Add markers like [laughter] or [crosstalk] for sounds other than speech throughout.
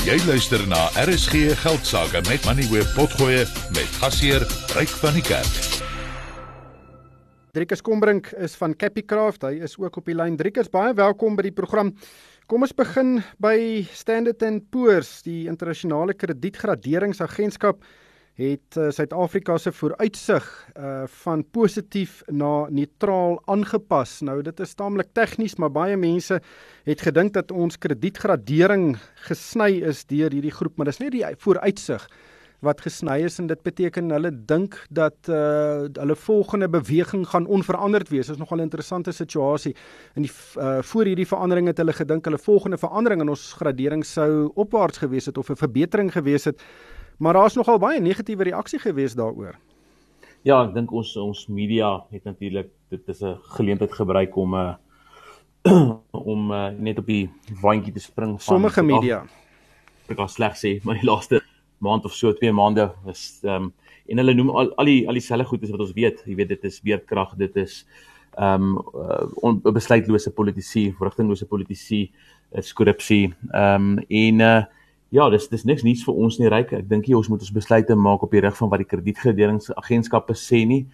Jy luister na RSG Geldsaake met Money Web Potgoe met gasheer Ryk van die Kerk. Driekus Kombrink is van Capicraft. Hy is ook op die lyn. Driekus, baie welkom by die program. Kom ons begin by Standard & Poor's, die internasionale kredietgraderingsagentskap het uh, Suid-Afrika se vooruitsig uh van positief na neutraal aangepas. Nou dit is taamlik tegnies, maar baie mense het gedink dat ons kredietgradering gesny is deur hierdie groep, maar dis net die vooruitsig wat gesny is en dit beteken hulle dink dat uh hulle volgende beweging gaan onveranderd wees. Dit is nogal 'n interessante situasie. In die uh voor hierdie verandering het hulle gedink hulle volgende verandering in ons gradering sou opwaarts gewees het of 'n verbetering gewees het. Maar daar's nogal baie negatiewe reaksie gewees daaroor. Ja, ek dink ons ons media het natuurlik dit is 'n geleentheid gebruik om 'n uh, [clears throat] om uh, net op die waantjie te spring van sommige media. Ek kan sleg sê, maar die laaste maand of so, twee maande is ehm um, en hulle noem al al die al dieselfde goedes wat ons weet. Jy weet dit is weerkrag, dit is ehm um, uh, besluitlose politici, rigtinglose politici, korrupsie. Ehm um, en uh Ja, dis dis niks nuuts vir ons nie, ryk. Ek dink jy ons moet ons besluite maak op die rig van wat die kredietgraderingsagentskappe sê nie.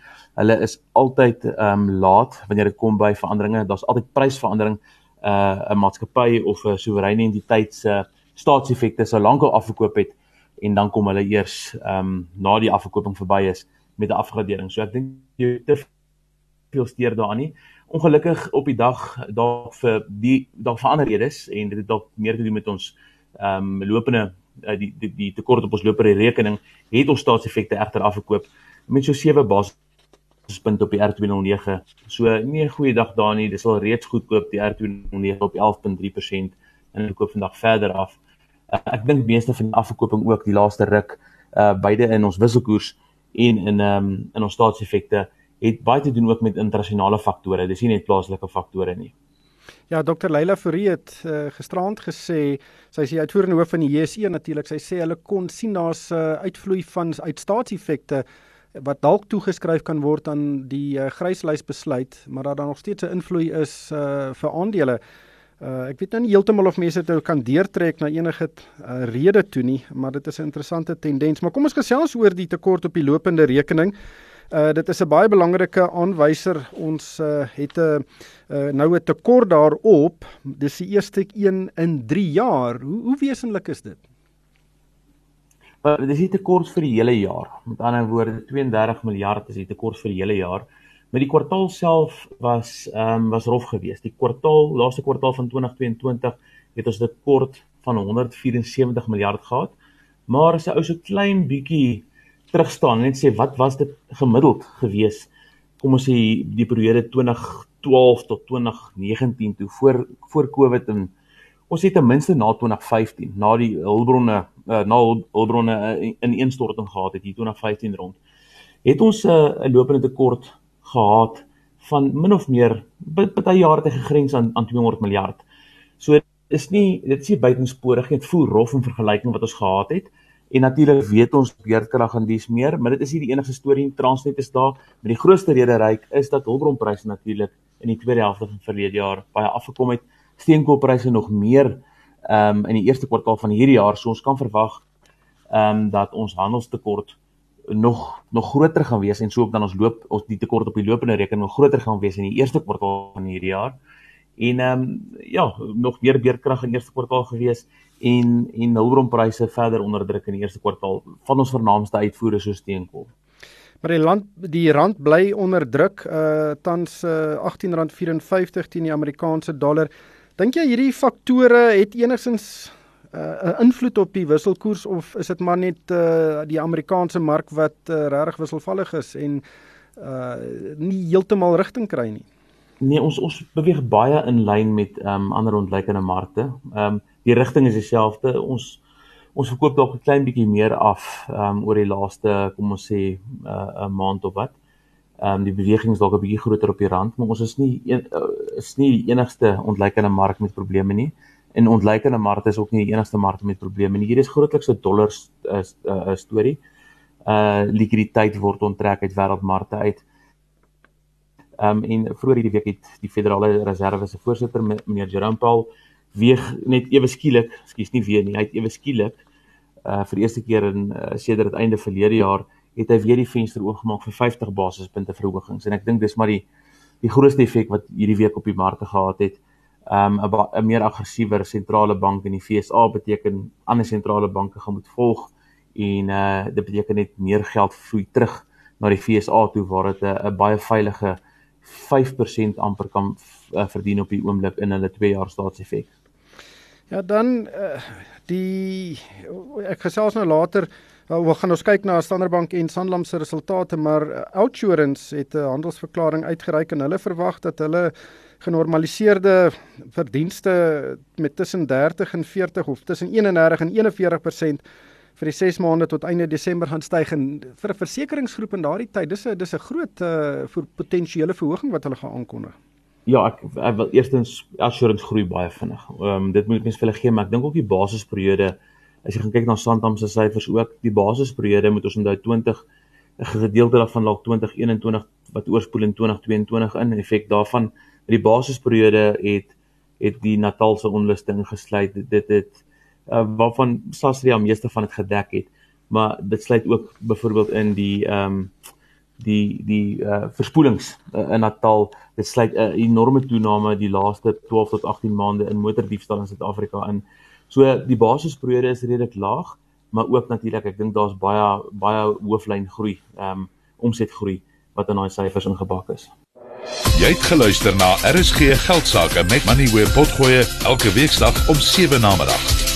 Hulle is altyd ehm um, laat wanneer dit kom by veranderinge. Daar's altyd prysverandering uh 'n maatskappy of 'n soewereine entiteit se staatseffekte sou lankal afgekoop het en dan kom hulle eers ehm um, na die afverkoping verby is met 'n afgradering. So ek dink jy te veel steur daaraan nie. Ongelukkig op die dag daar vir die daar verander redes en dit het dalk meer te doen met ons ehm um, lopende uh, die, die die tekort op ons lopende rekening het ons staatseffekte egter afgekoop met so 7 basispunte op die R209. So nie 'n goeie dag daar nie. Dis al reeds goedkoop die R209 op 11.3% en ek koop vandag verder af. Uh, ek dink meeste van die afverkoping ook die laaste ruk uh beide in ons wisselkoers en in ehm um, in ons staatseffekte het baie te doen ook met internasionale faktore. Dis nie net plaaslike faktore nie. Ja, Dr Leila Fourie het uh, gisterand gesê, sy is die uitvoerende hoof van die JSE natuurlik. Sy sê hulle kon sien daar's 'n uh, eh, uitvloei van uitstaatseffekte wat dalk toegeskryf kan word aan die uh, gryslysbesluit, maar dat daar nog steeds 'n invloed is uh, vir aandele. Uh, ek weet nou nie heeltemal of mense dit kan deurtrek na enige uh, rede toe nie, maar dit is 'n interessante tendens. Maar kom ons gesels oor die tekort op die lopende rekening. Uh dit is 'n baie belangrike aanwyser. Ons uh het 'n uh, nou 'n tekort daarop. Dis die eerste een in 3 jaar. Hoe hoe wesenlik is dit? Maar dis nie tekort vir die hele jaar. Met ander woorde 32 miljard is die tekort vir die hele jaar. Met die kwartaal self was ehm um, was rof geweest. Die kwartaal, laaste kwartaal van 2022 het ons 'n tekort van 174 miljard gehad. Maar as 'n ou so klein bietjie terugstaan en net sê wat was dit gemiddeld gewees kom ons sê die periode 2012 tot 2019 toe voor voor Covid en ons het ten minste na 2015 na die hulpbronne uh, na hulpbronne uh, in instorting gehad het hier 2015 rond het ons eh, 'n uh, lopende tekort gehad van min of meer baie jare te gegrens aan aan 200 miljard. So is nie dit is nie buitensporig nie. Dit voel rof in vergelyking wat ons gehad het. En natuurlik weet ons beerdkrag en dis meer, maar dit is nie die enigste storie in Transnet is daar. Maar die grootste rede ryk is dat hulpbronpryse natuurlik in die tweede helfte van verlede jaar baie afgekom het. Steenkoolpryse nog meer ehm um, in die eerste kwartaal van hierdie jaar, so ons kan verwag ehm um, dat ons handelstekort nog nog groter gaan wees en so ook dan ons loop ons die tekort op die lopende rekening nog groter gaan wees in die eerste kwartaal van hierdie jaar. En ehm um, ja, nog meer beerdkrag in eerste kwartaal gewees en en hulpbronpryse verder onderdruk in die eerste kwartaal van ons vernaamste uitvoere so steenkool. Maar die land die rand bly onder druk uh tans uh R18.54 teen die Amerikaanse dollar. Dink jy hierdie faktore het enigsins 'n uh, invloed op die wisselkoers of is dit maar net uh die Amerikaanse mark wat uh, regtig wisselvallig is en uh nie heeltemal rigting kry nie? Nee, ons ons beweeg baie in lyn met ehm um, ander ontleikende markte. Ehm um, die rigting is dieselfde. Ons ons verkoop dalk 'n klein bietjie meer af ehm um, oor die laaste kom ons sê 'n uh, maand of wat. Ehm um, die beweging is dalk 'n bietjie groter op die rand, maar ons is nie een, uh, is nie die enigste ontleikende mark met probleme nie. En ontleikende markte is ook nie die enigste mark met probleme nie. Hier is grootliks 'n dollar uh, uh, storie. Uh likwiditeit word onttrek uit wêreldmarkte uit. Ehm um, en vroeër hierdie week het die Federale Reserve se voorsitter meneer Jerome Powell weer net ewe skielik, ekskuus nie weer nie, hy het ewe skielik uh vir die eerste keer in uh, sedert einde verlede jaar het hy weer die venster oopgemaak vir 50 basispunte verhogings en ek dink dis maar die die grootste effek wat hierdie week op die markte gehad het. Um 'n 'n meer aggressiewer sentrale bank in die FSA beteken ander sentrale banke gaan moet volg en uh dit beteken net meer geld vloei terug na die FSA toe waar dit 'n baie veilige 5% amper kan uh, verdien op die oomblik in hulle 2 jaar staatseffek. Ja, dan uh, die ek gesels nou later uh, ons gaan ons kyk na Standard Bank en Sanlam se resultate, maar uh, Outsurance het 'n uh, handelsverklaring uitgereik en hulle verwag dat hulle genormaliseerde verdienste met tussen 30 en 40 of tussen 31 en 41% vir die 6 maande tot einde Desember gaan styg en vir 'n versekeringsgroep in daardie tyd dis 'n dis 'n groot uh vir potensiële verhoging wat hulle gaan aankondig. Ja, ek, ek wil eerstens assurance groei baie vinnig. Ehm um, dit moet mense vir hulle gee, maar ek dink ook die basisperiode as jy gaan kyk na Santam se syfers ook, die basisperiode moet ons onthou 20 'n gedeelte daarvan dalk 2021 wat oorspoel in 2022 in effek daarvan die basisperiode het het die Natalse onluste ingesluit dit het, het uh, waarvan Sasria meeste van dit gedek het maar dit sluit ook byvoorbeeld in die ehm um, die die uh, verspoelings uh, in Natal. Dit sluit 'n uh, enorme toename die laaste 12 tot 18 maande in motordiefstal in Suid-Afrika in. So die basisperiode is redelik laag maar ook natuurlik ek dink daar's baie baie hooflyn groei ehm um, omsetgroei wat in daai syfers ingebak is. Jy het geluister na RSG Geldsaake met Money where potgoe elke weeksdag om 7 na middag.